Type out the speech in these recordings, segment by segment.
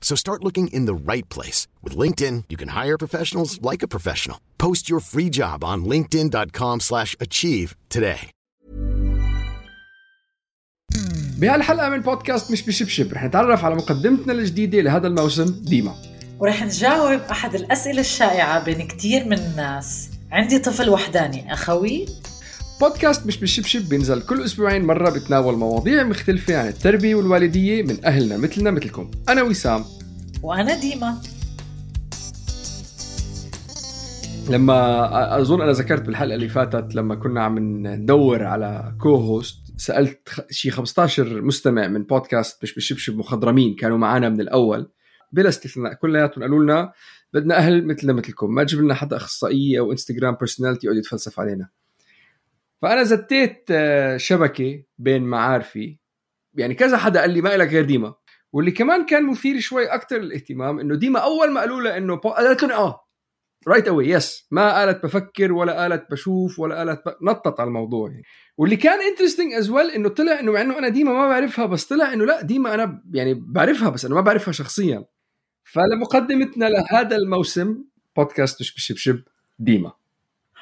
So start looking in the right place. With LinkedIn, you can hire professionals like a professional. Post your free job on linkedin.com slash achieve today. بهالحلقة من بودكاست مش بشبشب رح نتعرف على مقدمتنا الجديدة لهذا الموسم ديما ورح نجاوب أحد الأسئلة الشائعة بين كتير من الناس عندي طفل وحداني أخوي بودكاست مش بالشبشب بينزل كل أسبوعين مرة بتناول مواضيع مختلفة عن التربية والوالدية من أهلنا مثلنا مثلكم. أنا وسام. وأنا ديما. لما أظن أنا ذكرت بالحلقة اللي فاتت لما كنا عم ندور على co-host سألت شي 15 مستمع من بودكاست مش بالشبشب مخضرمين كانوا معنا من الأول. بلا استثناء كلياتهم قالوا لنا بدنا أهل مثلنا مثلكم ما تجيب لنا حدا أخصائية أو انستغرام personality يقعد يتفلسف علينا. فأنا زتيت آه، شبكة بين معارفي يعني كذا حدا قال لي ما لك غير ديما واللي كمان كان مثير شوي أكثر للاهتمام إنه ديما أول ما قالوا لها إنه. قالت لهم آه right away yes ما قالت بفكر ولا قالت بشوف ولا قالت ب... نطت على الموضوع يعني. واللي كان interesting as well إنه طلع إنه مع إنه أنا ديما ما بعرفها بس طلع إنه لا ديما أنا يعني بعرفها بس أنا ما بعرفها شخصيا فلمقدمتنا لهذا الموسم بودكاست مش بشبشب ديما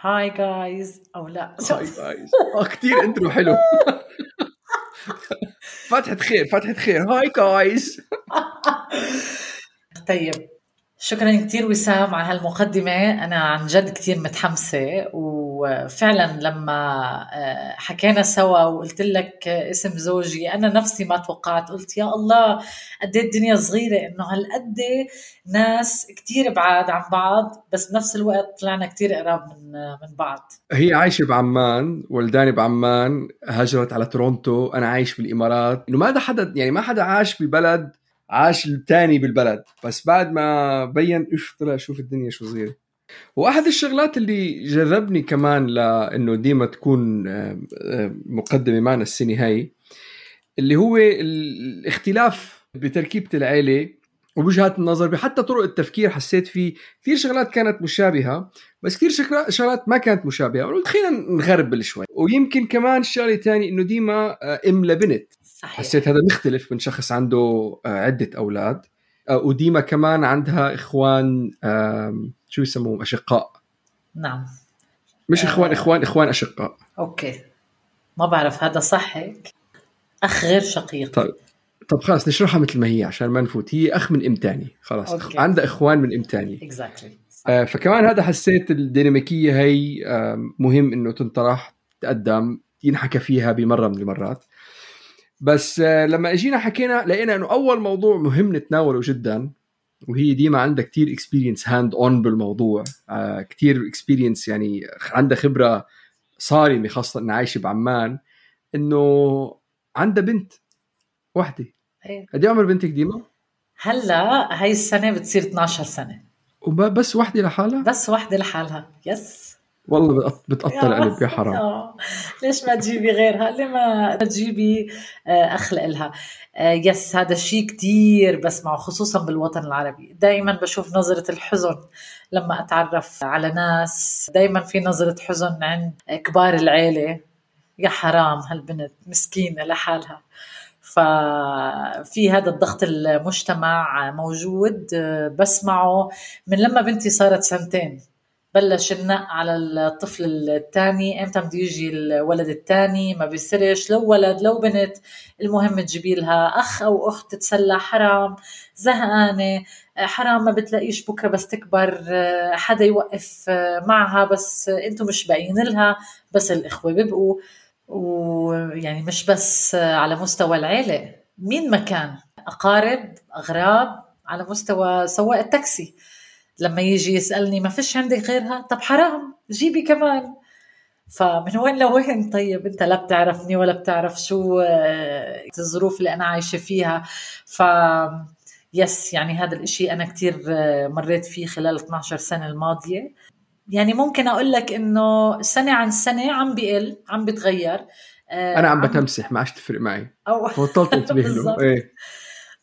hi guys أو لا. hi guys آه كثير intro حلو. فتحة خير فتحة خير. hi guys طيب. شكرا كثير وسام على هالمقدمة. أنا عن جد كثير متحمسة وفعلا لما آه، حكينا سوا وقلت لك اسم زوجي أنا نفسي ما توقعت. قلت يا الله قد إيه الدنيا صغيرة إنه هالقد ناس كثير بعاد عن بعض بس بنفس الوقت طلعنا كثير قراب من من بعض. هي عايشة بعمان ولداني بعمان هاجرت على تورونتو. أنا عايش بالإمارات. إنه ما حدا يعني ما حدا عاش ببلد عاش الثاني بالبلد. بس بعد ما بين إيش طلع؟ شوف الدنيا شو صغيرة وأحد الشغلات اللي جذبني كمان لأنه ديما تكون مقدمة معنا السنة هاي اللي هو الاختلاف بتركيبة العيلة وبوجهات النظر بحتى طرق التفكير حسيت في كثير شغلات كانت مشابهة بس كثير شغلات- ما كانت مشابهة. قلت خلينا نغربل شوي. ويمكن كمان شغلة ثانية إنه ديما آه، إم لبنت. صحيح. حسيت هذا مختلف من شخص عنده آه، عدة أولاد. آه، وديما كمان عندها إخوان آم، شو يسموهم؟ أشقاء. نعم. مش آه. إخوان إخوان إخوان أشقاء. okay. ما بعرف هذا صح هيك؟ أخ غير شقيق. طيب. طب خلاص نشرحها مثل ما هي عشان ما نفوت. هي أخ من أم تاني. خلاص okay. عندها إخوان من أم تاني. exactly آه، فكمان هذا حسيت الديناميكية هي مهم إنه تنطرح تقدم ينحكى فيها بمرة من المرات. بس آه، لما اجينا حكينا لقينا انه اول موضوع مهم نتناوله جدا وهي ديما عندها كتير experience hands on بالموضوع آه كتير experience يعني عندها خبرة صارمة خاصة إنها عايشة بعمان إنه عندها بنت وحدة إيه. قد إيه عمر بنتك ديما؟ هلأ هاي السنة بتصير 12 سنة وبس وحدة لحالها؟ بس وحدة لحالها yes والله بتقط- بتقطع القلب يا حرام. ليش ما تجيبي غيرها؟ ليه ما تجيبي آه، أخلق لها آه، يس هذا الشيء كتير بسمعه خصوصا بالوطن العربي. دايما بشوف نظرة الحزن لما أتعرف على ناس. دايما في نظرة حزن عند كبار العيلة. يا حرام هالبنت مسكينة لحالها. ففي هذا الضغط المجتمع موجود آه، بسمعه من لما بنتي صارت سنتين. بلش النق على الطفل الثاني. إمتى بده يجي الولد الثاني؟ ما بيصيرش. لو ولد لو بنت المهم تجيبي لها أخ أو أخت تتسلى حرام. زهقانة. حرام ما بتلاقيش بكرة بس تكبر. حدا يوقف معها بس أنتم مش باين لها. بس الإخوة بيبقوا. ويعني مش بس على مستوى العيلة. مين ما كان؟ أقارب أغراب على مستوى سواق التاكسي. لما يجي يسألني ما فيش عندك غيرها؟ طب حرام جيبي كمان. فمن وين لوين؟ طيب انت لا بتعرفني ولا بتعرف شو آه، الظروف اللي أنا عايشة فيها. ف يس يعني هذا الإشي أنا كتير آه، مريت فيه خلال 12 سنة الماضية. يعني ممكن أقول لك إنه سنة عن سنة عم بيقل عم بتغير. آه، أنا عم بتمسح ما عادش تفرق معي. أو بطلت انتبه له إيه.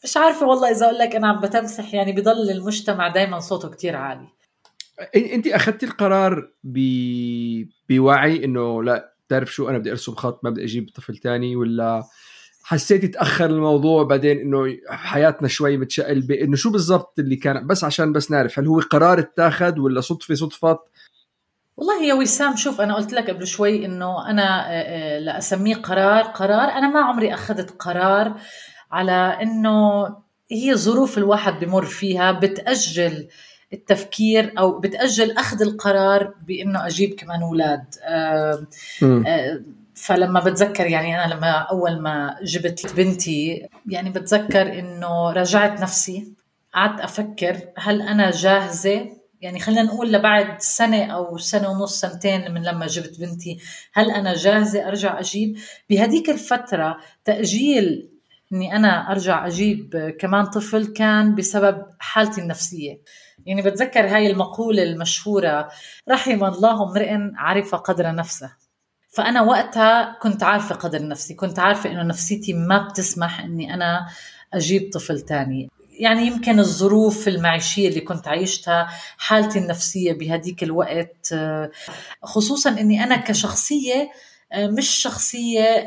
مش عارفة والله إذا أقول لك أنا عم بتمسح يعني بضل المجتمع دائما صوته كتير عالي. انت اخذتي القرار ب... بوعي إنه لا تعرف شو أنا بدي أرسم خط ما بدي أجيب طفل تاني ولا حسيتي تأخر الموضوع بعدين إنه حياتنا شوي متشقل إنه شو بالضبط اللي كان؟ بس عشان بس نعرف هل هو قرار اتاخذ ولا صدفة صدفت والله يا وسام شوف أنا قلت لك قبل شوي إنه أنا لأسميه قرار قرار أنا ما عمري أخذت قرار على إنه هي ظروف الواحد بمر فيها بتأجل التفكير أو بتأجل أخذ القرار بإنه أجيب كمان أولاد. آه فلما بتذكر يعني أنا لما أول ما جبت بنتي يعني بتذكر إنه راجعت نفسي قعدت أفكر هل أنا جاهزة؟ يعني خلينا نقول لبعد سنة أو سنة ونص سنتين من لما جبت بنتي هل أنا جاهزة أرجع أجيب؟ بهديك الفترة تأجيل أني أنا أرجع أجيب كمان طفل كان بسبب حالتي النفسية. يعني بتذكر هاي المقولة المشهورة رحم الله امرئ عرف قدر نفسه. فأنا وقتها كنت عارفة قدر نفسي كنت عارفة إنه نفسيتي ما بتسمح إني أنا أجيب طفل تاني. يعني يمكن الظروف المعيشية اللي كنت عايشتها حالتي النفسية بهديك الوقت خصوصا أني أنا كشخصية مش شخصية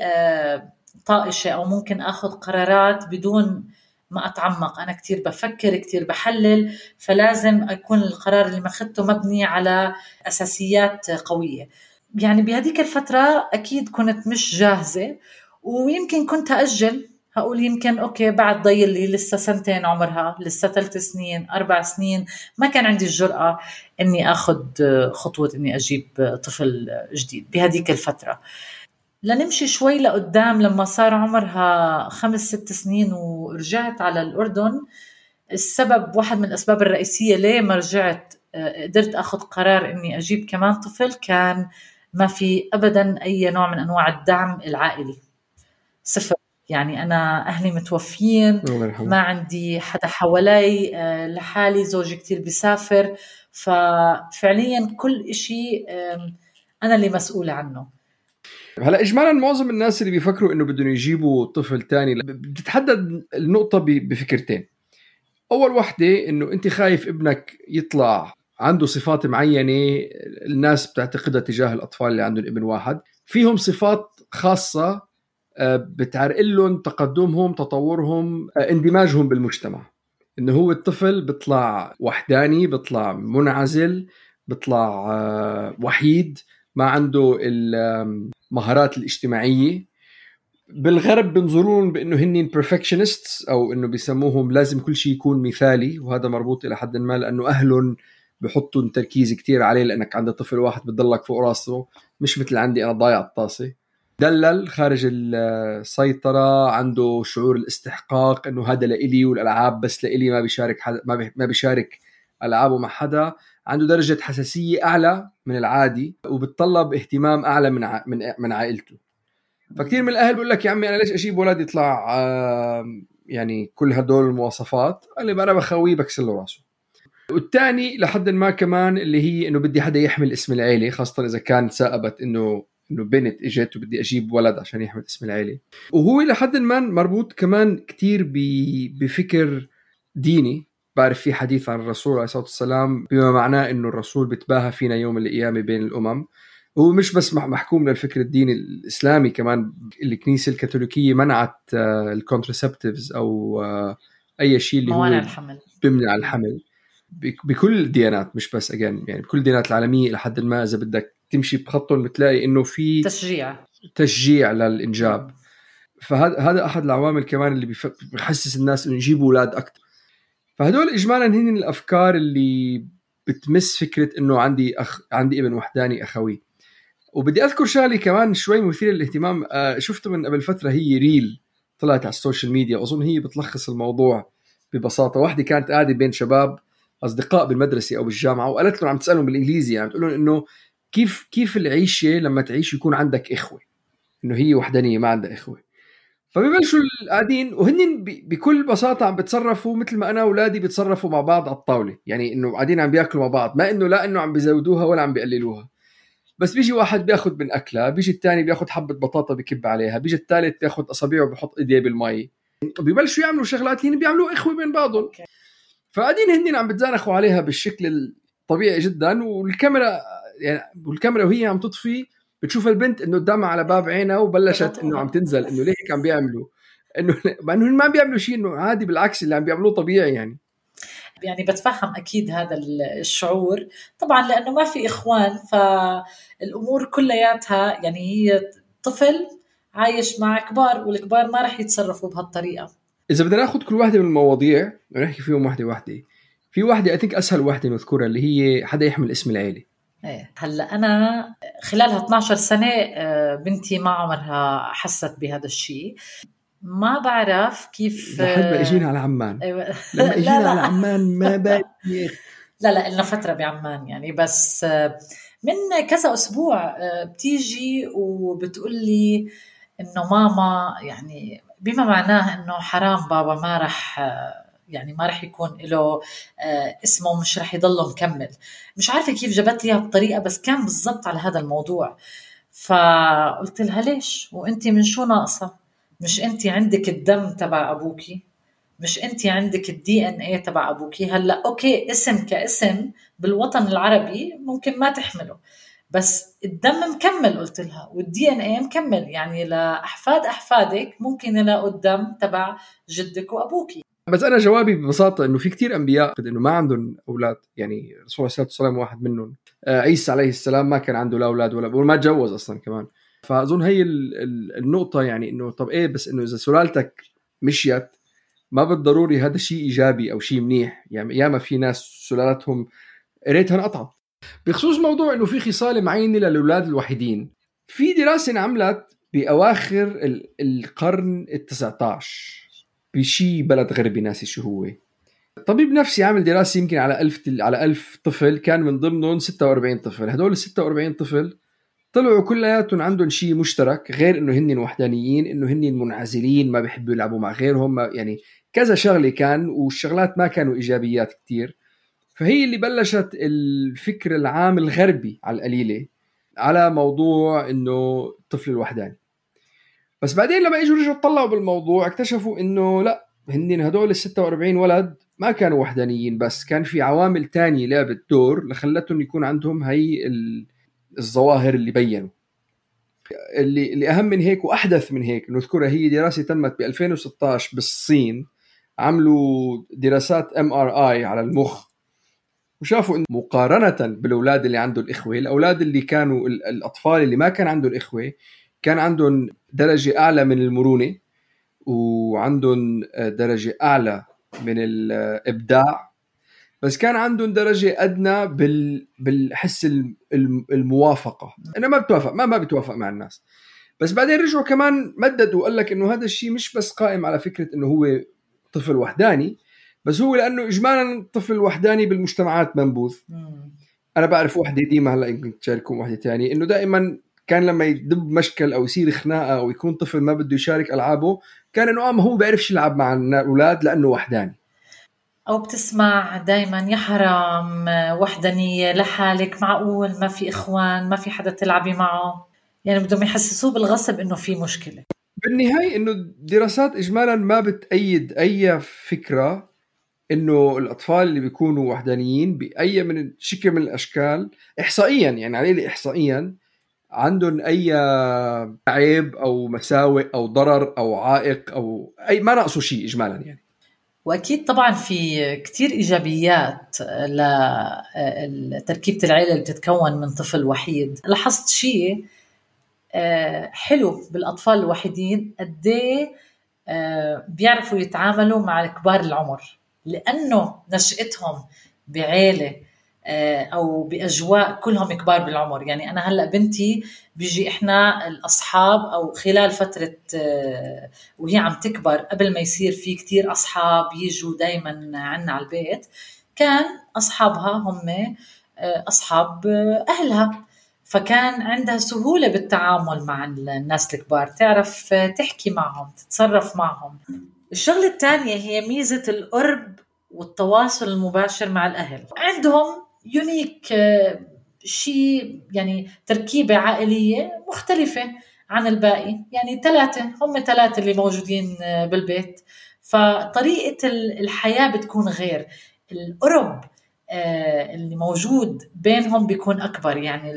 طائشة أو ممكن أخذ قرارات بدون ما أتعمق. أنا كتير بفكر كتير بحلل فلازم يكون القرار اللي ماخذته مبني على أساسيات قوية. يعني بهذيك الفترة أكيد كنت مش جاهزة ويمكن كنت أجل هقول يمكن أوكي بعد ضيل لي لسه سنتين عمرها لسه ثلاث سنين أربع سنين ما كان عندي الجرأة إني آخذ خطوة إني أجيب طفل جديد بهذيك الفترة. لنمشي شوي لقدام لما صار عمرها خمس ست سنين ورجعت على الأردن. السبب واحد من الأسباب الرئيسية ليه ما رجعت قدرت أخذ قرار إني أجيب كمان طفل كان ما في أبدا أي نوع من أنواع الدعم العائلي. صفر. يعني أنا أهلي متوفيين ما عندي حدا حوالي لحالي زوجي كتير بيسافر. ففعليا كل إشي أنا اللي مسؤولة عنه. هلا اجمالا معظم الناس اللي بيفكروا إنه بدهم يجيبوا طفل تاني بتتحدد النقطة بفكرتين. أول وحدة إنه أنت خايف ابنك يطلع عنده صفات معينة الناس بتعتقدها تجاه الأطفال اللي عندهم ابن واحد. فيهم صفات خاصة آه، بتعرق لهم تقدمهم تطورهم آه، اندماجهم بالمجتمع. إنه هو الطفل بيطلع وحداني بيطلع منعزل بيطلع آه، وحيد. ما عنده المهارات الاجتماعية. بالغرب بنظرون بأنه هن perfectionists أو إنه بيسموهم لازم كل شيء يكون مثالي وهذا مربوط إلى حد ما لأنه اهلهم بحطوا تركيز كتير عليه لأنك عندك طفل واحد بتضلك فوق راسه مش مثل عندي أنا ضايع الطاسة. دلل خارج السيطرة عنده شعور الاستحقاق إنه هذا لإلي والألعاب بس لإلي ما بيشارك حدا ما بيشارك ألعابه مع حدا. عنده درجة حساسية أعلى من العادي وبتطلب اهتمام أعلى من ع... من من عائلته. فكثير من الأهل بقول لك يا عمي أنا ليش أجيب ولد يطلع يعني كل هدول المواصفات؟ قال لي أنا بخويه بكسر له راسه. والثاني لحد ما كمان اللي هي إنه بدي حدا يحمل اسم العيلة خاصة إذا كان ثاقبت إنه إنه بنت إجت وبدي أجيب ولد عشان يحمل اسم العيلة. وهو لحد ما مربوط كمان كتير بفكر ديني. بعرف في حديث عن الرسول عليه الصلاة والسلام بما معناه إنه الرسول بتباهى فينا يوم القيامة بين الأمم. هو مش بس محكوم للفكر الديني الإسلامي كمان الكنيسة الكاثوليكية منعت آه، الكونترسبتيفز أو آه، أي شيء اللي هو الحمل. بيمنع الحمل. بكل الديانات مش بس اجين يعني بكل الديانات العالمية لحد ما إذا بدك تمشي بخطهم بتلاقي إنه في تشجيع. تشجيع للإنجاب. فهذا هذا أحد العوامل كمان اللي بحسس الناس إنه يجيبوا أولاد أكثر فهدول اجمالا هن الأفكار اللي بتمس فكرة إنه عندي أخ عندي ابن وحداني أخوي. وبدي أذكر شغلة كمان شوي مثيرة للاهتمام آه، شفته من قبل فترة هي ريل طلعت على السوشيال ميديا. واظن هي بتلخص الموضوع ببساطة. واحدة كانت قاعدة بين شباب أصدقاء بالمدرسة أو بالجامعة وقالت لهم عم تسألهم بالإنجليزي يعني بتقول لهم إنه كيف كيف العيشة لما تعيش يكون عندك إخوة؟ إنه هي وحدانية ما عندها إخوة. فبيبلشوا قاعدين وهن بكل بساطة عم بتصرفوا مثل ما أنا واولادي بيتصرفوا مع بعض على الطاولة. يعني إنه قاعدين عم بيأكلوا مع بعض ما إنه لا إنه عم بيزودوها ولا عم بيقللوها. بس بيجي واحد بياخذ من اكلها بيجي الثاني بياخذ حبة بطاطا بكب عليها بيجي الثالث بياخذ أصابعه وبحط إيديه بالمي. ببلشوا يعملوا شغلات هن بيعملوا إخوة بين بعضهم. فقاعدين هن عم بتزانخوا عليها بالشكل الطبيعي جدا والكاميرا يعني والكاميرا وهي عم تطفي بتشوف البنت إنه قدامها على باب عينها وبلشت إنه عم تنزل إنه ليه هيك عم بيعملوا؟ إنه مع إنه ما بيعملوا شيء إنه عادي بالعكس اللي عم بيعملوه طبيعي يعني. يعني بتفهم أكيد هذا الشعور. طبعا لأنه ما في إخوان فالأمور كلياتها يعني هي طفل عايش مع كبار والكبار ما راح يتصرفوا بهالطريقة. إذا بدنا ناخذ كل واحدة من المواضيع ونحكي فيهم واحدة واحدة. في واحدة اثينك أسهل واحدة نذكرها اللي هي حدا يحمل اسم العيلة. إيه. هلا أنا خلال 12 سنة آه، بنتي ما عمرها حست بهذا الشيء. ما بعرف كيف لحد ما إجينا على عمان. أيوة. لما إجينا لا. على عمان ما بايخ لا لا لنا فترة بعمان يعني. بس آه، من كذا أسبوع آه، بتيجي وبتقول لي إنه ماما يعني بما معناه إنه حرام بابا ما راح يعني ما راح يكون له اسمه ومش راح يضله مكمل. مش عارفة كيف جابت لي بطريقه بس كان بالضبط على هذا الموضوع. فقلت لها ليش؟ وانت من شو ناقصة؟ مش انت عندك الدم تبع ابوكي مش انت عندك ال DNA تبع ابوكي هلأ okay اسم كاسم بالوطن العربي ممكن ما تحمله. بس الدم مكمل قلت لها. والدي ان اي مكمل. يعني لأحفاد أحفادك ممكن يلاقوا الدم تبع جدك وابوكي بس أنا جوابي ببساطة إنه في كتير أنبياء إنه ما عندهم أولاد. يعني الرسول عليه الصلاه والسلام واحد منهم آه، عيسى عليه السلام ما كان عنده لا أولاد ولا وما تجوز أصلا كمان. فأظن هي النقطة يعني إنه طب إيه بس إنه إذا سلالتك مشيت ما بالضروري هذا شيء إيجابي أو شيء منيح. يعني ياما في ناس سلالتهم ريتها انقطعت بخصوص موضوع إنه في خصال معينة للأولاد الوحيدين. في دراسة انعملت بأواخر القرن ال19 بشي بلد غربي ناسي شو هو. طبيب نفسي عامل دراسة يمكن على ألف على ألف طفل كان من ضمنهم 46 طفل. هدول ال 46 طفل طلعوا كلياتهم عندهم شيء مشترك غير إنه هن وحدانيين إنه هن منعزلين ما بيحبوا يلعبوا مع غيرهم ما يعني كذا شغلة كان والشغلات ما كانوا إيجابيات كتير. فهي اللي بلشت الفكر العام الغربي على القليلة على موضوع إنه الطفل الوحداني. بس بعدين لما اجوا رجعوا طلعوا بالموضوع اكتشفوا إنه لا هن هدول ال 46 ولد ما كانوا وحدانيين بس كان في عوامل تانية لعبت دور لخلتهم يكون عندهم هي الظواهر اللي بينوا. اللي اللي أهم من هيك وأحدث من هيك نذكرها هي دراسة تمت ب 2016 بالصين عملوا دراسات إم آر آي على المخ وشافوا إن مقارنة بالأولاد اللي عندهم الإخوة الأولاد اللي كانوا الأطفال اللي ما كان عندهم إخوة كان عندهم درجة أعلى من المرونة وعندهم درجة أعلى من الإبداع. بس كان عندهم درجة أدنى بال... بالحس الموافقة. أنا ما بتوافق ما ما بتوافق مع الناس. بس بعدين رجعوا كمان مددوا وقال لك إنه هذا الشيء مش بس قائم على فكرة إنه هو طفل وحداني بس هو لأنه إجمالا طفل وحداني بالمجتمعات منبوذ. أنا بعرف وحدة ديما هلأ يمكن تشارككم وحدة ثانية إنه دائما كان لما يدب مشكل أو يصير خناقة أو يكون طفل ما بده يشارك ألعابه كان إنه آه ما هو بيعرفش يلعب مع الأولاد لأنه وحداني. أو بتسمع دائما يا حرام وحدانيه لحالك معقول ما في إخوان ما في حدا تلعبي معه. يعني بدهم يحسسوه بالغصب إنه في مشكلة. بالنهاية إنه الدراسات اجمالا ما بتأيد أي فكرة إنه الأطفال اللي بيكونوا وحدانيين بأي من شكل من الأشكال احصائيا يعني عليه احصائيا عندهم أي عيب أو مساوئ أو ضرر أو عائق أو أي ما ناقصه شيء اجمالا يعني. وأكيد طبعا في كثير إيجابيات لتركيبة العيلة اللي بتتكون من طفل وحيد. لاحظت شيء آه، حلو بالأطفال الوحيدين قد إيه، آه، بيعرفوا يتعاملوا مع كبار العمر. لأنه نشأتهم بعيلة أو بأجواء كلهم كبار بالعمر. يعني أنا هلأ بنتي بيجي إحنا الأصحاب أو خلال فترة آه، وهي عم تكبر قبل ما يصير في كتير أصحاب يجوا دائما عنا على البيت كان أصحابها هم أصحاب أهلها. فكان عندها سهولة بالتعامل مع الناس الكبار تعرف تحكي معهم تتصرف معهم. الشغلة الثانية هي ميزة القرب والتواصل المباشر مع الأهل. عندهم يونيك آه، شيء يعني تركيبة عائلية مختلفة عن الباقي. يعني ثلاثة هم ثلاثة اللي موجودين آه، بالبيت. فطريقة الحياة بتكون غير. القرب آه، اللي موجود بينهم بيكون أكبر. يعني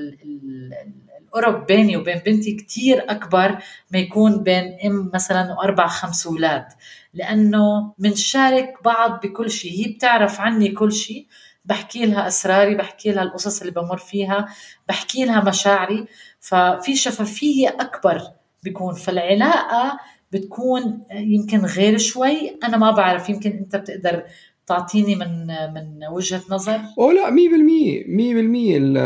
القرب بيني وبين بنتي كتير أكبر ما يكون بين أم مثلا وأربع خمس أولاد. لأنه منشارك بعض بكل شيء. هي بتعرف عني كل شيء. بحكي لها أسراري بحكي لها القصص اللي بمر فيها بحكي لها مشاعري. ففي شفافية أكبر بيكون. فالعلاقة بتكون يمكن غير شوي. أنا ما بعرف يمكن أنت بتقدر تعطيني من من وجهة نظر؟ اوه لا 100% 100%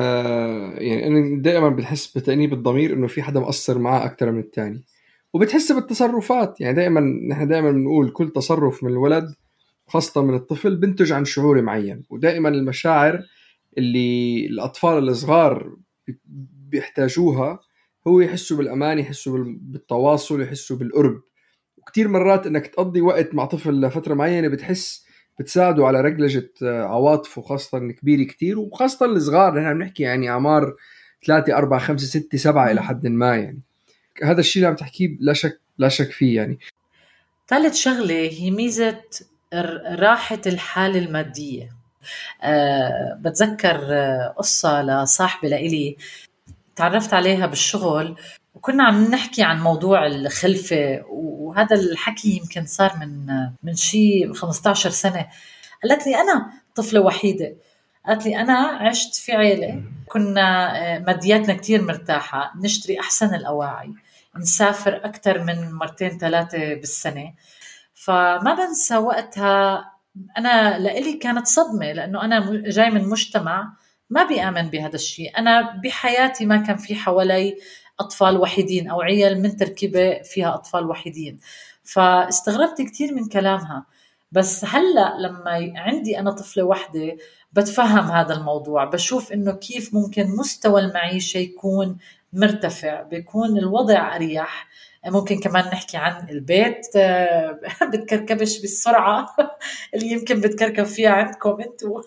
يعني أنا دائما بتحس بتأنيب الضمير إنه في حدا مقصر معاه أكثر من الثاني وبتحس بالتصرفات. يعني دائما نحن دائما بنقول كل تصرف من الولد خاصة من الطفل بنتج عن شعور معين. ودائما المشاعر اللي الأطفال الصغار بيحتاجوها هو يحسوا بالأمان يحسوا بالتواصل يحسوا بالقرب. وكثير مرات إنك تقضي وقت مع طفل لفترة معينة بتحس بتساعده على رجلجة عواطفه خاصة الكبير كتير وخاصة الصغار. نحن بنحكي يعني أعمار ثلاثة أربعة خمسة ستة سبعة إلى حد ما يعني. هذا الشيء اللي عم تحكيه لا شك لا شك فيه يعني. ثالث شغلة هي ميزة راحة الحالة المادية. أه بتذكر آه، قصة لصاحبة لإلي تعرفت عليها بالشغل وكنا عم نحكي عن موضوع الخلفة وهذا الحكي يمكن صار من من شيء 15 سنة. قالت لي أنا طفلة وحيدة. قالت لي أنا عشت في عيلة. كنا آه، مادياتنا كتير مرتاحة. نشتري أحسن الأواعي. نسافر أكثر من مرتين ثلاثة بالسنة. فما بنسى وقتها أنا لإلي كانت صدمة لأنه أنا جاي من مجتمع ما بيآمن بهذا الشيء. أنا بحياتي ما كان في حوالي أطفال وحيدين أو عيال من تركيبة فيها أطفال وحيدين. فاستغربت كثير من كلامها. بس هلأ لما عندي أنا طفلة وحدة بتفهم هذا الموضوع بشوف إنه كيف ممكن مستوى المعيشة يكون مرتفع بيكون الوضع أريح. ممكن كمان نحكي عن البيت بتكركبش بالسرعة اللي يمكن بتكركب فيها عندكم أنتم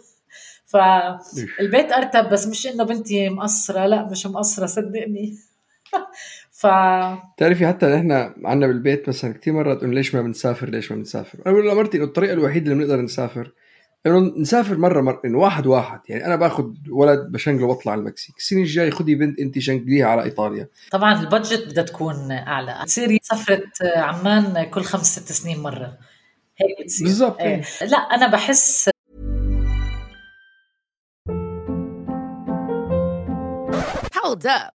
فالبيت أرتب بس مش إنه بنتي مقصرة لا مش مقصرة صدقني. ف تعرفي حتى نحن عندنا بالبيت مثلا كثير مرات انه ليش ما بنسافر ليش ما بنسافر؟ أنا بقول لمرتي انه الطريقة الوحيدة اللي بنقدر نسافر إنه نسافر مرة مرة إنه واحد واحد. يعني أنا باخذ ولد بشنقله وأطلع على المكسيك. السنة الجاية خذي بنت أنت شنقليها على إيطاليا. طبعا البادجت بدها تكون أعلى. تصير سفرة عمان كل خمس ست سنين مرة. هيك بتصير. بالضبط. إيه. لا أنا بحس Hold up.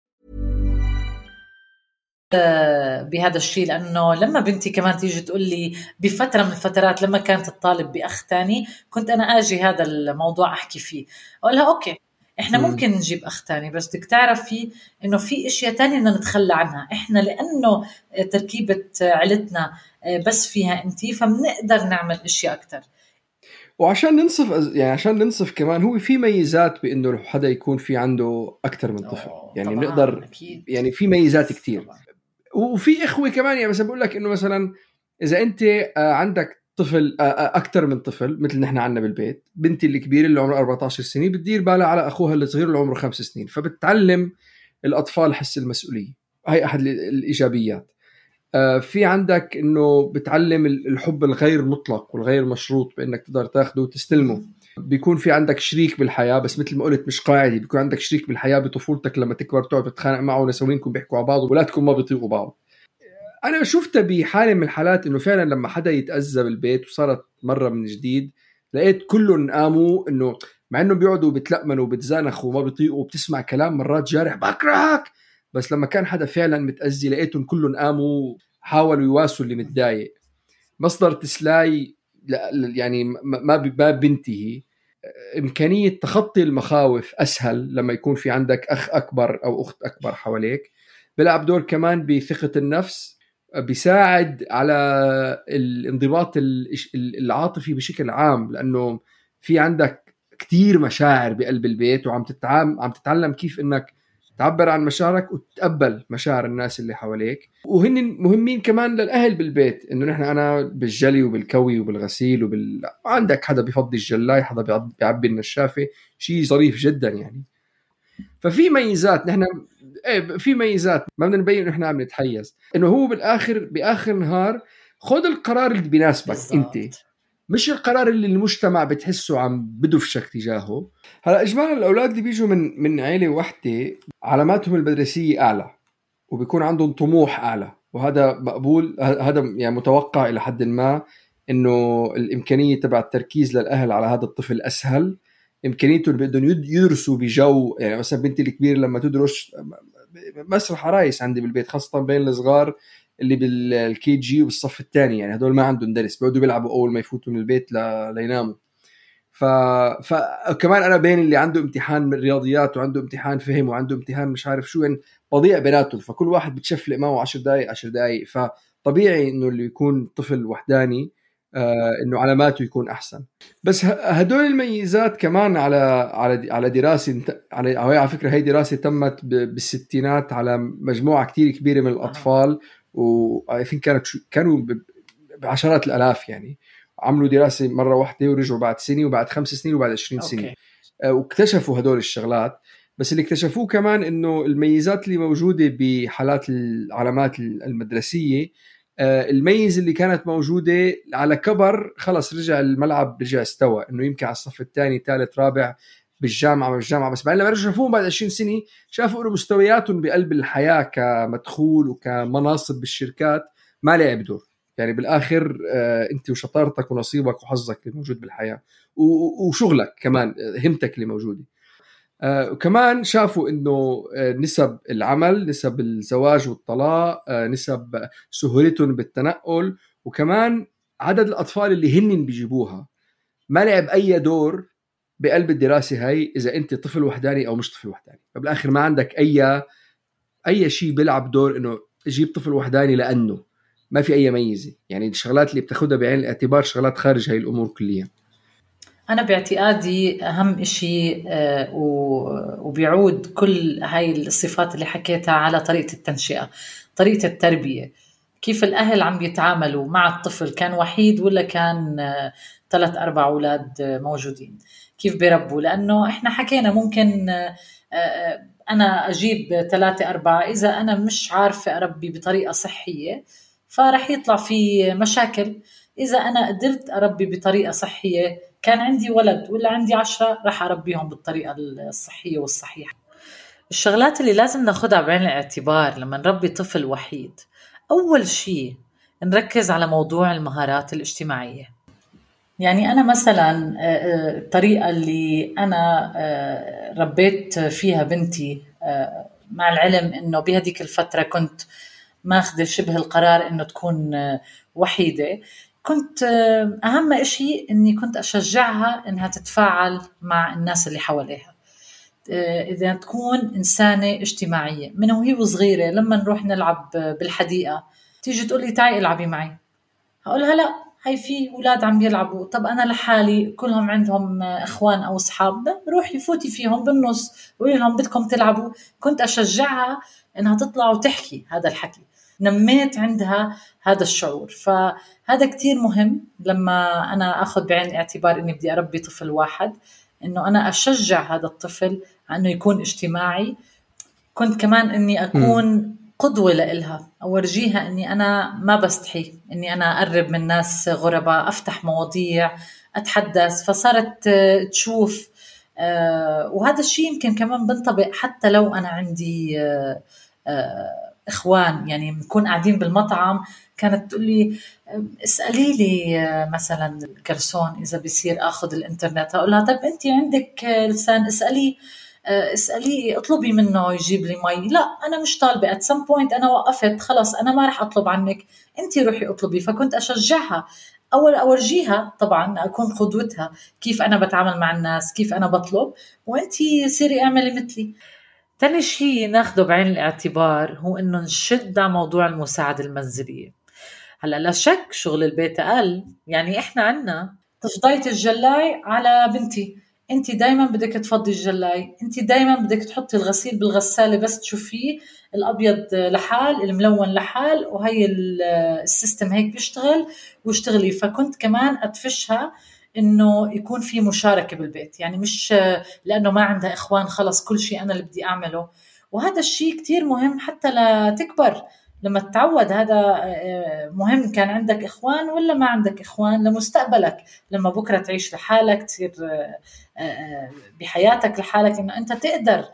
بهذا الشيء لأنه لما بنتي كمان تيجي تقول لي بفترة من الفترات لما كانت تطالب بأخ ثاني كنت أنا آجي هذا الموضوع أحكي فيه. أقول لها أوكي إحنا ممكن نجيب أخ ثاني بس بدك تعرفي إنه في إشياء ثانية بدنا نتخلى عنها. إحنا لأنه تركيبة عيلتنا بس فيها أنت فبنقدر نعمل إشياء أكثر وعشان ننصف يعني عشان ننصف كمان هو في ميزات بإنه حدا يكون في عنده أكثر من طفل. يعني بنقدر يعني في ميزات كثير وفي إخوة كمان يعني مثلا بقول لك إنه مثلا إذا أنت آه، عندك طفل آه، آه، أكثر من طفل مثل نحن عندنا بالبيت بنتي الكبيرة اللي عمرها 14 سنة بتدير بالها على أخوها الصغير اللي عمره خمس سنين فبتعلم الأطفال حس المسؤولية. هاي أحد الإيجابيات. في عندك إنه بتعلم الحب الغير مطلق والغير مشروط بإنك تقدر تاخده وتستلمه. بيكون في عندك شريك بالحياة بس مثل ما قلت مش قاعدة بيكون عندك شريك بالحياة بطفولتك لما تكبر تقعد تتخانق معه ونسوينكم بيحكوا على بعض وولادكم ما بيطيقوا بعض. أنا شفتها بحالة من الحالات إنه فعلا لما حدا يتأذى بالبيت وصارت مرة من جديد لقيت كلهم قاموا إنه مع إنه بيقعدوا بتلقمنوا وبتزانخوا وما بيطيقوا وبتسمع كلام مرات جارح بكرهك! بس لما كان حدا فعلا متأذي لقيتهم كلهم قاموا حاولوا يواسوا اللي متضايق. مصدر تسلاي يعني ما بينتهي إمكانية تخطي المخاوف أسهل لما يكون في عندك أخ أكبر أو أخت أكبر حواليك. بيلعب دور كمان بثقة النفس بيساعد على الانضباط العاطفي بشكل عام لأنه في عندك كثير مشاعر بقلب البيت وعم تتعلم عم تتعلم كيف إنك تعبر عن مشاعرك وتتقبل مشاعر الناس اللي حواليك. وهن مهمين كمان للأهل بالبيت إنه نحن أنا بالجلي وبالكوي وبالغسيل وبال عندك حدا بفضي الجلاي حدا بيعبي النشافه شيء ظريف جدا يعني. ففي ميزات نحن إيه في ميزات ما بدنا نبين إحنا عم نتحيز. إنه هو بالآخر بآخر نهار خذ القرار اللي بيناسبك أنت. مش القرار اللي المجتمع بتحسه عم بدفشك تجاهه. هلا اجمالا الأولاد اللي بيجوا من من عيلة وحدة علاماتهم المدرسيه أعلى وبيكون عندهم طموح أعلى وهذا مقبول هذا يعني متوقع إلى حد ما إنه الإمكانية تبع التركيز للأهل على هذا الطفل أسهل. إمكانيتهم بدهم يدرسوا بجو يعني مثلا بنتي الكبيرة لما تدرس مسرح عرايس عندي بالبيت خاصة بين الصغار اللي بالكي جي والصف الثاني يعني هدول ما عندهم درس بيقعدوا بيلعبوا أول ما يفوتوا من البيت ل... ليناموا. ف... فكمان أنا بين اللي عنده امتحان من الرياضيات وعنده امتحان فهم وعنده امتحان مش عارف شو يعني بضيع بيناتهم فكل واحد بتشفلق معه 10 دقائق 10 دقائق فطبيعي إنه اللي يكون طفل وحداني آه إنه علاماته يكون أحسن. بس هدول الميزات كمان على على على دراسة على على فكرة هي دراسة تمت بالستينات على مجموعة كثير كبيرة من الأطفال. و I think كانت كانوا بعشرات الآلاف يعني. عملوا دراسة مرة واحدة ورجعوا بعد سنة وبعد خمس سنين وبعد 20 سنة. okay. آه، واكتشفوا هدول الشغلات. بس اللي اكتشفوه كمان إنه الميزات اللي موجودة بحالات العلامات المدرسية آه، الميز اللي كانت موجودة على كبر خلص رجع الملعب رجع استوى. إنه يمكن على الصف الثاني ثالث رابع بالجامعة بالجامعة بس بعدين لما رجعوا شافوهم بعد 20 سنة شافوا إنه مستوياتهم بقلب الحياة كمدخول وكمناصب بالشركات ما لعب دور. يعني بالآخر آه أنت وشطارتك ونصيبك وحظك اللي موجود بالحياة وشغلك كمان همتك اللي موجودة. آه وكمان شافوا إنه آه نسب العمل نسب الزواج والطلاق نسب سهولتهم بالتنقل وكمان عدد الأطفال اللي هن بيجيبوها ما لعب أي دور بقلب الدراسة هاي إذا أنت طفل وحداني أو مش طفل وحداني. فبالآخر ما عندك اي أي شيء بيلعب دور إنه جيب طفل وحداني لأنه ما في أي ميزة. يعني الشغلات اللي بتاخذها بعين الاعتبار شغلات خارج هاي الأمور كليا. أنا باعتقادي أهم شيء آه، وبيعود كل هاي الصفات اللي حكيتها على طريقة التنشئة طريقة التربية. كيف الأهل عم يتعاملوا مع الطفل كان وحيد ولا كان آه، ثلاث أربع أولاد موجودين. كيف بيربوا؟ لأنه إحنا حكينا ممكن آه، آه، أنا أجيب ثلاثة أربعة إذا أنا مش عارفة أربي بطريقة صحية فرح يطلع في مشاكل. إذا أنا قدرت أربي بطريقة صحية كان عندي ولد ولا عندي عشرة رح أربيهم بالطريقة الصحية والصحيحة. الشغلات اللي لازم ناخدها بعين الاعتبار لما نربي طفل وحيد أول شيء نركز على موضوع المهارات الاجتماعية. يعني أنا مثلا آه، آه، الطريقة اللي أنا آه، ربيت فيها بنتي مع العلم إنه بهديك الفترة كنت ماخذة شبه القرار إنه تكون وحيدة. كنت أهم إشي إني كنت أشجعها إنها تتفاعل مع الناس اللي حواليها. إذا تكون إنسانة اجتماعية من وهي وصغيرة لما نروح نلعب بالحديقة تيجي تقول لي تعي إلعبي معي. هقولها لا. هاي في أولاد عم بيلعبوا. طب أنا لحالي كلهم عندهم إخوان أو أصحاب روحي فوتي فيهم بالنص قولي لهم بدكم تلعبوا. كنت أشجعها إنها تطلع وتحكي هذا الحكي. نميت عندها هذا الشعور. فهذا كتير مهم لما أنا آخذ بعين الاعتبار إني بدي أربي طفل واحد إنه أنا أشجع هذا الطفل إنه يكون اجتماعي. كنت كمان إني أكون م. قدوة لإلها. أورجيها إني أنا ما بستحي إني أنا أقرب من ناس غرباء أفتح مواضيع أتحدث. فصارت تشوف آه، وهذا الشيء يمكن كمان بنطبق حتى لو أنا عندي آه، آه، إخوان. يعني بنكون قاعدين بالمطعم كانت تقول لي اسألي لي مثلا الكرسون إذا بيصير آخذ الإنترنت. أقول لها طيب أنت عندك لسان اسألي. آه، اسأليه اطلبي منه يجيب لي مي. لا أنا مش طالبة. at some point أنا وقفت. خلص أنا ما رح أطلب عنك. انت روحي اطلبي. فكنت أشجعها. أول أورجيها طبعا أكون قدوتها. كيف أنا بتعامل مع الناس كيف أنا بطلب. وانت سيري اعملي مثلي. تاني شيء ناخده بعين الاعتبار هو إنه نشد على موضوع المساعدة المنزلية. هلأ لا شك شغل البيت أقل. يعني إحنا عنا تفضيت الجلاي على بنتي. انت دائما بدك تفضي الجلاي انت دائما بدك تحطي الغسيل بالغسالة بس تشوفيه الأبيض لحال الملون لحال وهي ال system هيك بيشتغل واشتغلي فكنت كمان أدفشها إنه يكون في مشاركة بالبيت. يعني مش لأنه ما عندها إخوان خلص كل شيء أنا اللي بدي أعمله. وهذا الشيء كتير مهم حتى لتكبر. لما تتعود هذا آه، مهم كان عندك إخوان ولا ما عندك إخوان لمستقبلك؟ لما بكرة تعيش لحالك تصير آه، آه، بحياتك لحالك إنه أنت تقدر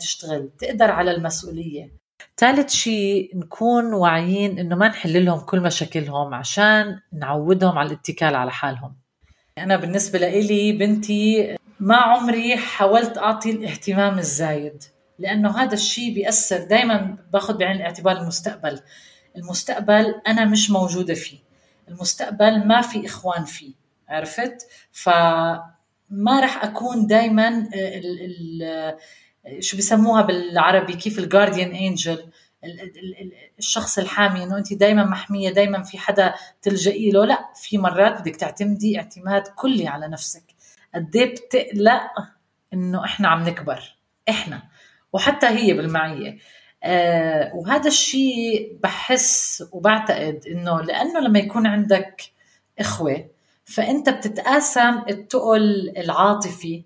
تشتغل تقدر على المسؤولية. ثالث شيء نكون واعيين إنه ما نحل لهم كل مشاكلهم عشان نعودهم على الاتكال على حالهم. أنا بالنسبة لإلي بنتي ما عمري حاولت أعطي الاهتمام الزايد. لأنه هذا الشيء بيأثر دائما باخذ بعين الاعتبار المستقبل. المستقبل أنا مش موجودة فيه. المستقبل ما في إخوان فيه عرفت؟ فما راح أكون دائما شو بسموها بالعربي؟ كيف الجارديان انجل الشخص الحامي إنه أنت دائما محمية دائما في حدا تلجئي له. لا في مرات بدك تعتمدي اعتماد كلي على نفسك. قد إيه بتقلق إنه إحنا عم نكبر؟ إحنا. وحتى هي بالمعية. آه وهذا الشيء بحس وبعتقد إنه لأنه لما يكون عندك إخوة فأنت بتتقاسم التقل العاطفي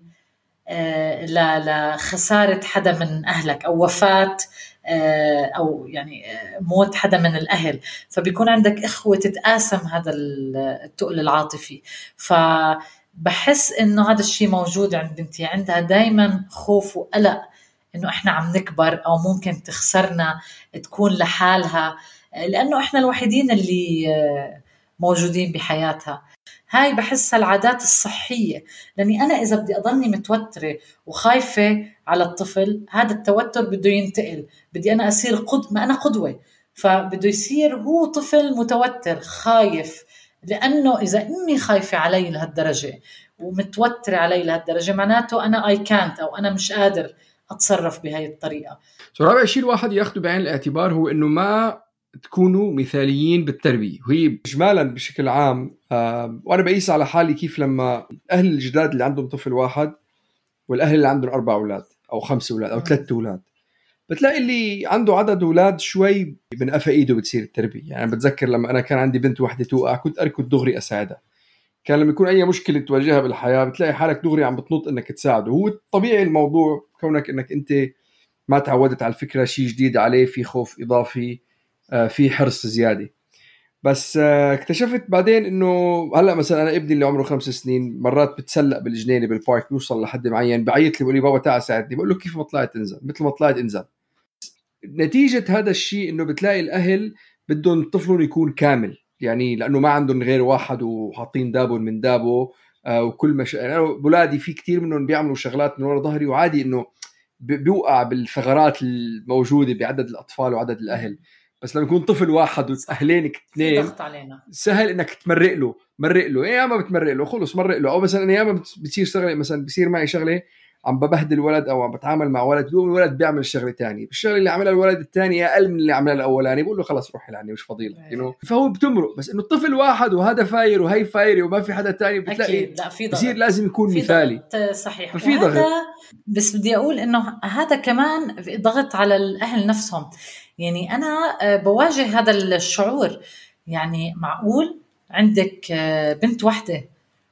آه لخسارة حدا من أهلك أو وفاة آه أو يعني موت حدا من الأهل. فبيكون عندك إخوة تتقاسم هذا التقل العاطفي. فبحس إنه هذا الشيء موجود عند بنتي. عندها دائما خوف وقلق إنه إحنا عم نكبر أو ممكن تخسرنا تكون لحالها لأنه إحنا الوحيدين اللي آه، موجودين بحياتها. هاي بحسها العادات الصحية. لأني أنا إذا بدي أضلني متوترة وخايفة على الطفل هذا التوتر بده ينتقل. بدي أنا أصير قد ما أنا قدوة. فبده يصير هو طفل متوتر خايف. لأنه إذا أمي خايفة علي لهالدرجة ومتوترة علي لهالدرجة معناته أنا أي كانت أو أنا مش قادر أتصرف بهاي الطريقة. سو رابع شيء الواحد ياخذه بعين الاعتبار هو إنه ما تكونوا مثاليين بالتربية. وهي اجمالا بشكل عام آه وأنا بقيس على حالي كيف لما الاهل الجداد اللي عندهم طفل واحد والأهل اللي عندهم أربع أولاد أو خمس أولاد أو ثلاث أولاد بتلاقي اللي عنده عدد أولاد شوي بنقفى إيده بتصير التربية. يعني بتذكر لما أنا كان عندي بنت وحدة توقع كنت أركض دغري أساعدها. كان لما يكون أي مشكلة تواجهها بالحياة بتلاقي حالك دغري عم بتنط إنك تساعده. هو طبيعي الموضوع كونك إنك أنت ما تعودت على الفكرة شيء جديد عليه في خوف إضافي آه، في حرص زيادة. بس آه، اكتشفت بعدين إنه هلأ مثلا أنا ابني اللي عمره خمس سنين مرات بتسلق بالجنينة بالبارك بيوصل لحد معين بعيط لي بقول لي بابا تعال ساعدني بقول له كيف ما طلعت انزل؟ مثل ما طلعت انزل. نتيجة هذا الشيء إنه بتلاقي الأهل بدهم طفلهم يكون كامل. يعني لأنه ما عندهم غير واحد وحاطين دابهم من دابه آه وكل مش يعني أنا بولادي في كثير منهم بيعملوا شغلات من ورا ظهري وعادي إنه بيوقع بالثغرات الموجودة بعدد الأطفال وعدد الأهل. بس لما يكون طفل واحد واهلين اثنين سهل إنك تمرق له مرق له يا ما بتمرق له خلص مرق له. أو مثلا أنا ياما بتصير شغلة مثلا بصير معي شغلة عم ببهدل ولد أو عم بتعامل مع ولد بيقوم الولد بيعمل شغلة ثانية الشغلة اللي عملها الولد الثاني أقل من اللي عملها الأولاني بقول له خلص روح لعني مش فضيلة you know? فهو بتمرق بس إنه الطفل واحد وهذا فاير وهي فايره وما في حدا ثاني بتلاقي أكيد لا في ضغط. بصير لازم يكون في مثالي. ضغط صحيح. ففي ضغط. بس بدي أقول إنه هذا كمان ضغط على الأهل نفسهم. يعني أنا آه، بواجه هذا الشعور. يعني معقول؟ عندك آه، بنت وحدة و- و-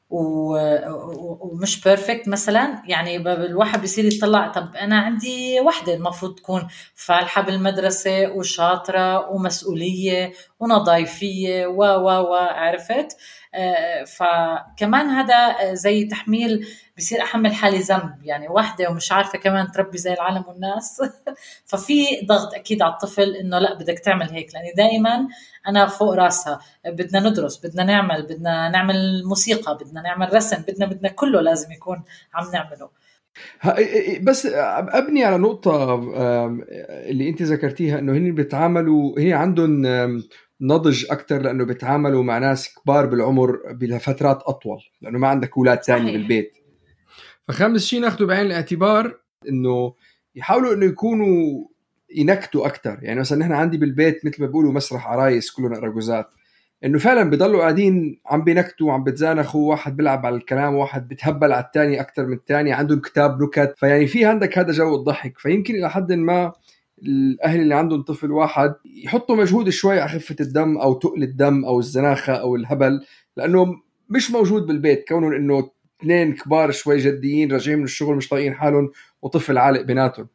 ومش بيرفكت مثلا. يعني الواحد بيصير يطلع طب أنا عندي وحدة المفروض تكون فالحة بالمدرسة وشاطرة ومسؤولية ونظايفية و و و عرفت؟ آه، فكمان هذا آه، زي تحميل بصير أحمل حالي ذنب. يعني وحدة ومش عارفة كمان تربي زي العالم والناس. ففي ضغط أكيد على الطفل إنه لا بدك تعمل هيك. لأني دائما أنا فوق راسها. بدنا ندرس بدنا نعمل بدنا نعمل موسيقى بدنا نعمل رسم بدنا بدنا كله لازم يكون عم نعمله. بس أبني على نقطة آم، اللي أنت ذكرتيها إنه هن بيتعاملوا هي عندهم نضج أكثر لأنه بيتعاملوا مع ناس كبار بالعمر بفترات أطول لأنه ما عندك أولاد ثاني. بالبيت. فخامس شيء ناخده بعين الاعتبار إنه يحاولوا إنه يكونوا ينكتوا أكثر يعني مثلا نحن عندي بالبيت مثل ما بيقولوا مسرح عرايس كلنا اراجوزات إنه فعلا بضلوا قاعدين عم بينكتوا عم بتزانخوا واحد بيلعب على الكلام واحد بتهبل على الثاني أكثر من الثاني عندهم كتاب نكت. فيعني في عندك هذا جو الضحك. فيمكن إلى حد ما الأهل اللي عندهم طفل واحد يحطوا مجهود شوي على خفة الدم أو تقل الدم أو الزناخة أو الهبل لأنه مش موجود بالبيت. كونه إنه اثنين كبار شوي جديين راجعين من الشغل مش طايقين حالهم وطفل عالق بيناتهم.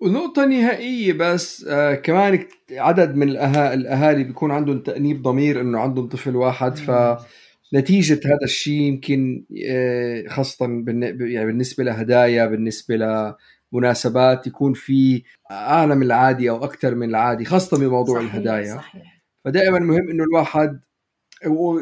ونقطة نهائية بس آه كمان عدد من الأها... الأهالي بيكون عندهم تأنيب ضمير إنه عندهم طفل واحد. فنتيجة هذا الشيء يمكن آه خاصة بالن... يعني بالنسبة لهدايا بالنسبة لمناسبات يكون في أعلى من العادي أو أكثر من العادي خاصة بموضوع صحيح، الهدايا. صحيح. فدائما مهم إنه الواحد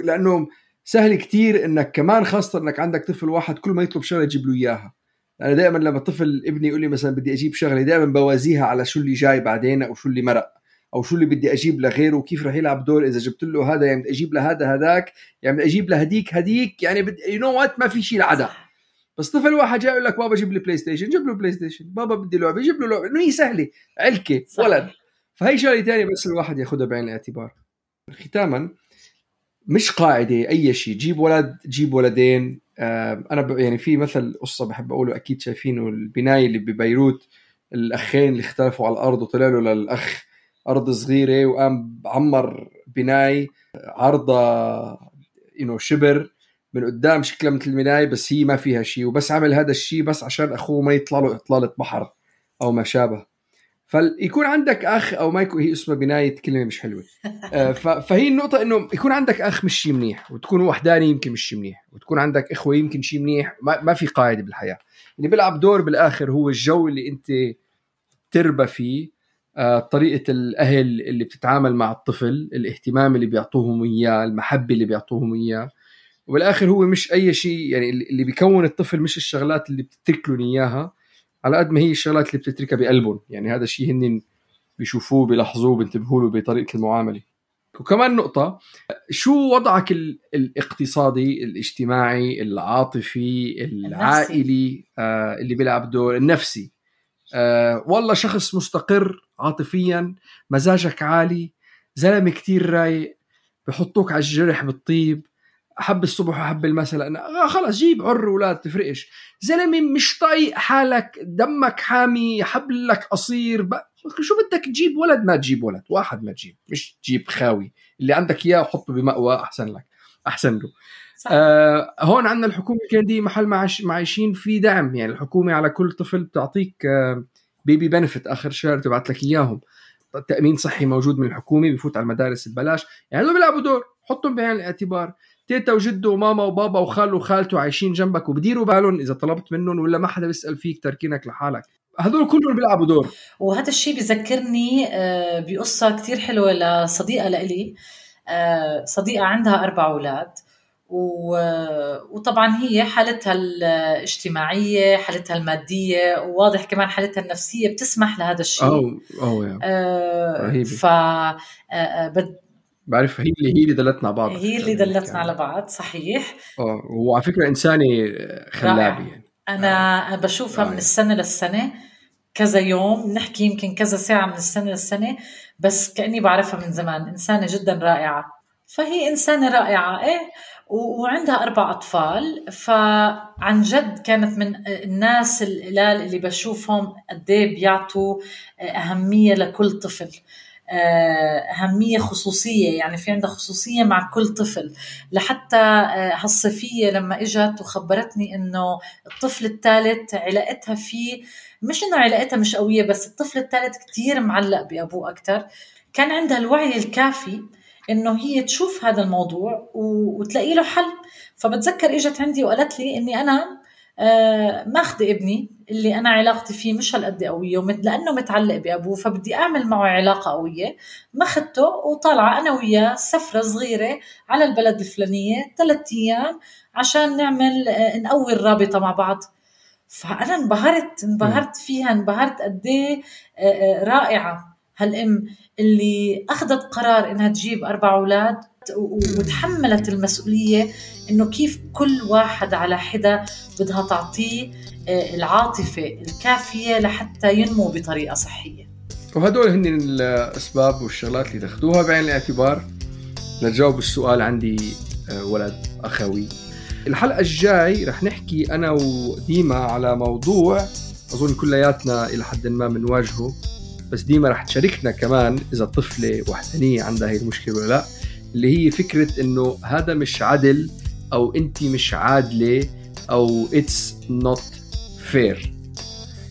لأنه سهل كتير إنك كمان خاصة إنك عندك طفل واحد كل ما يطلب شغلة تجيب له إياها. أنا دائما لما طفل ابني يقول لي مثلا بدي أجيب شغلة دائما بوازيها على شو اللي جاي بعدين أو شو اللي مرق أو شو اللي بدي أجيب لغيره وكيف رح يلعب دور إذا جبت له هذا يعني بدي أجيب لهذا هذاك يعني بدي أجيب لهديك هديك يعني بدي you know what ما في شيء العدا صح. بس طفل واحد جاي يقول لك بابا جيب لي بلاي ستيشن جيب له بلاي ستيشن بابا بدي لعبة جيب له لعبة. إنه هي سهلة. علكة. صحيح. ولد. فهي شغلة ثانية بس الواحد ياخذها بعين الاعتبار. ختاما مش قاعدة أي شيء. جيب ولد جيب ولدين. آه، أنا ب... يعني في مثل قصة بحب أقوله أكيد شايفينه البناية اللي ببيروت الأخين اللي اختلفوا على الأرض وطلع له للأخ أرض صغيرة وقام بعمر بناي عرضها يو شبر. من قدام شكلها مثل المناية بس هي ما فيها شيء وبس عمل هذا الشيء بس عشان أخوه ما يطلع له إطلالة بحر أو ما شابه. فيكون عندك أخ أو ما يكون هي اسمها بناية كلمة مش حلوة. آه، فهي النقطة إنه يكون عندك أخ مش شيء منيح وتكون وحداني يمكن مش شيء منيح وتكون عندك إخوة يمكن شيء منيح. ما, ما في قاعدة بالحياة. اللي بيلعب دور بالآخر هو الجو اللي أنت تربى فيه آه، طريقة الأهل اللي بتتعامل مع الطفل الاهتمام اللي بيعطوهم إياه المحبة اللي بيعطوهم إياه. وبالآخر هو مش أي شيء يعني اللي بيكون الطفل مش الشغلات اللي بتترك لهم إياها على قد ما هي الشغلات اللي بتتركها بقلبهم. يعني هذا الشيء هن بيشوفوه بيلاحظوه بينتبهوا له بطريقة المعاملة. وكمان نقطة شو وضعك ال- الاقتصادي الاجتماعي العاطفي العائلي آه اللي بيلعب دور؟ النفسي. آه والله شخص مستقر عاطفيا مزاجك عالي زلمة كتير رايق بحطوك على الجرح بالطيب احب الصبح واحب المساء لأن آه خلص جيب عر أولاد تفرقش. زلمة مش طايق حالك دمك حامي حبلك قصير. شو بدك تجيب ولد؟ ما تجيب ولد واحد ما تجيب مش تجيب خاوي. اللي عندك إياه حطه بمأوى أحسن لك أحسن له. صح. آه هون عندنا الحكومة الكندية محل معش معيشين في دعم. يعني الحكومة على كل طفل بتعطيك آه بيبي بنفيت آخر شهر تبعت لك إياهم. تأمين صحي موجود من الحكومة بفوت على المدارس ببلاش. يعني هذول بيلعبوا دور حطهم بعين الاعتبار. تيتا وجده وماما وبابا وخاله وخالته عايشين جنبك وبديروا بالهم إذا طلبت منهم ولا ما حدا بيسأل فيك تركينك لحالك. هذول كلهم بيلعبوا دور. وهذا الشيء بذكرني آه، بقصة كتير حلوة لصديقة لإلي. آه، صديقة عندها أربع أولاد. و- وطبعا هي حالتها الاجتماعية حالتها المادية وواضح كمان حالتها النفسية بتسمح لهذا الشيء. أو أو يعني آه، رهيبة. ف آه، آه، بد- بعرف هي اللي هي اللي دلتنا على بعض. هي اللي دلتنا على بعض صحيح. آه وعلى فكرة انسانه خلابه رائع. يعني. أنا آه. بشوفها آه. من السنة للسنة كذا يوم نحكي يمكن كذا ساعة من السنة للسنة بس كأني بعرفها من زمان. إنسانة جدا رائعة. فهي إنسانة رائعة إيه؟ وعندها أربع أطفال. فعن جد كانت من الناس القلال اللي بشوفهم قد إيه بيعطوا أهمية لكل طفل. آه، أهمية خصوصية يعني في عندها خصوصية مع كل طفل. لحتى آه، هالصيفية لما إجت وخبرتني إنه الطفل الثالث علاقتها فيه مش إنه علاقتها مش قوية بس الطفل الثالث كتير معلق بأبوه أكتر. كان عندها الوعي الكافي إنه هي تشوف هذا الموضوع وتلاقي له حل. فبتذكر إجت عندي وقالت لي إني أنا آه، ماخذ ابني اللي أنا علاقتي فيه مش هالقد قوية لأنه متعلق بأبوه فبدي أعمل معه علاقة قوية. ماخذته وطالعة أنا وياه سفرة صغيرة على البلد الفلانية ثلاث أيام عشان نعمل آه، نقوي الرابطة مع بعض. فأنا انبهرت انبهرت فيها انبهرت قد إيه آه، رائعة هالأم اللي أخذت قرار إنها تجيب أربع أولاد. وتحملت المسؤولية إنه كيف كل واحد على حدة بدها تعطيه آه، العاطفة الكافية لحتى ينمو بطريقة صحية. وهدول هن الأسباب والشغلات اللي تاخذوها بعين الاعتبار لتجاوب السؤال عندي آه، ولد أخوي. الحلقة الجاي رح نحكي أنا وديما على موضوع أظن كلياتنا إلى حد ما بنواجهه بس ديما رح تشاركنا كمان إذا طفلة وحدانية عندها هي المشكلة ولا لأ اللي هي فكرة إنه هذا مش عدل أو انت مش عادلة أو it's not fair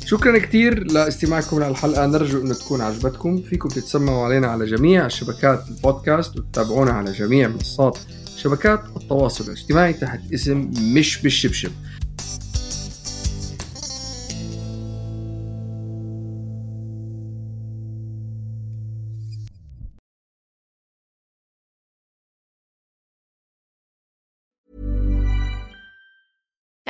شكرا كثير لاستماعكم للحلقه نرجو إنه تكون عجبتكم. فيكم تتسمعوا علينا على جميع شبكات البودكاست وتتابعونا على جميع منصات شبكات التواصل الاجتماعي تحت اسم مش بالشبشب.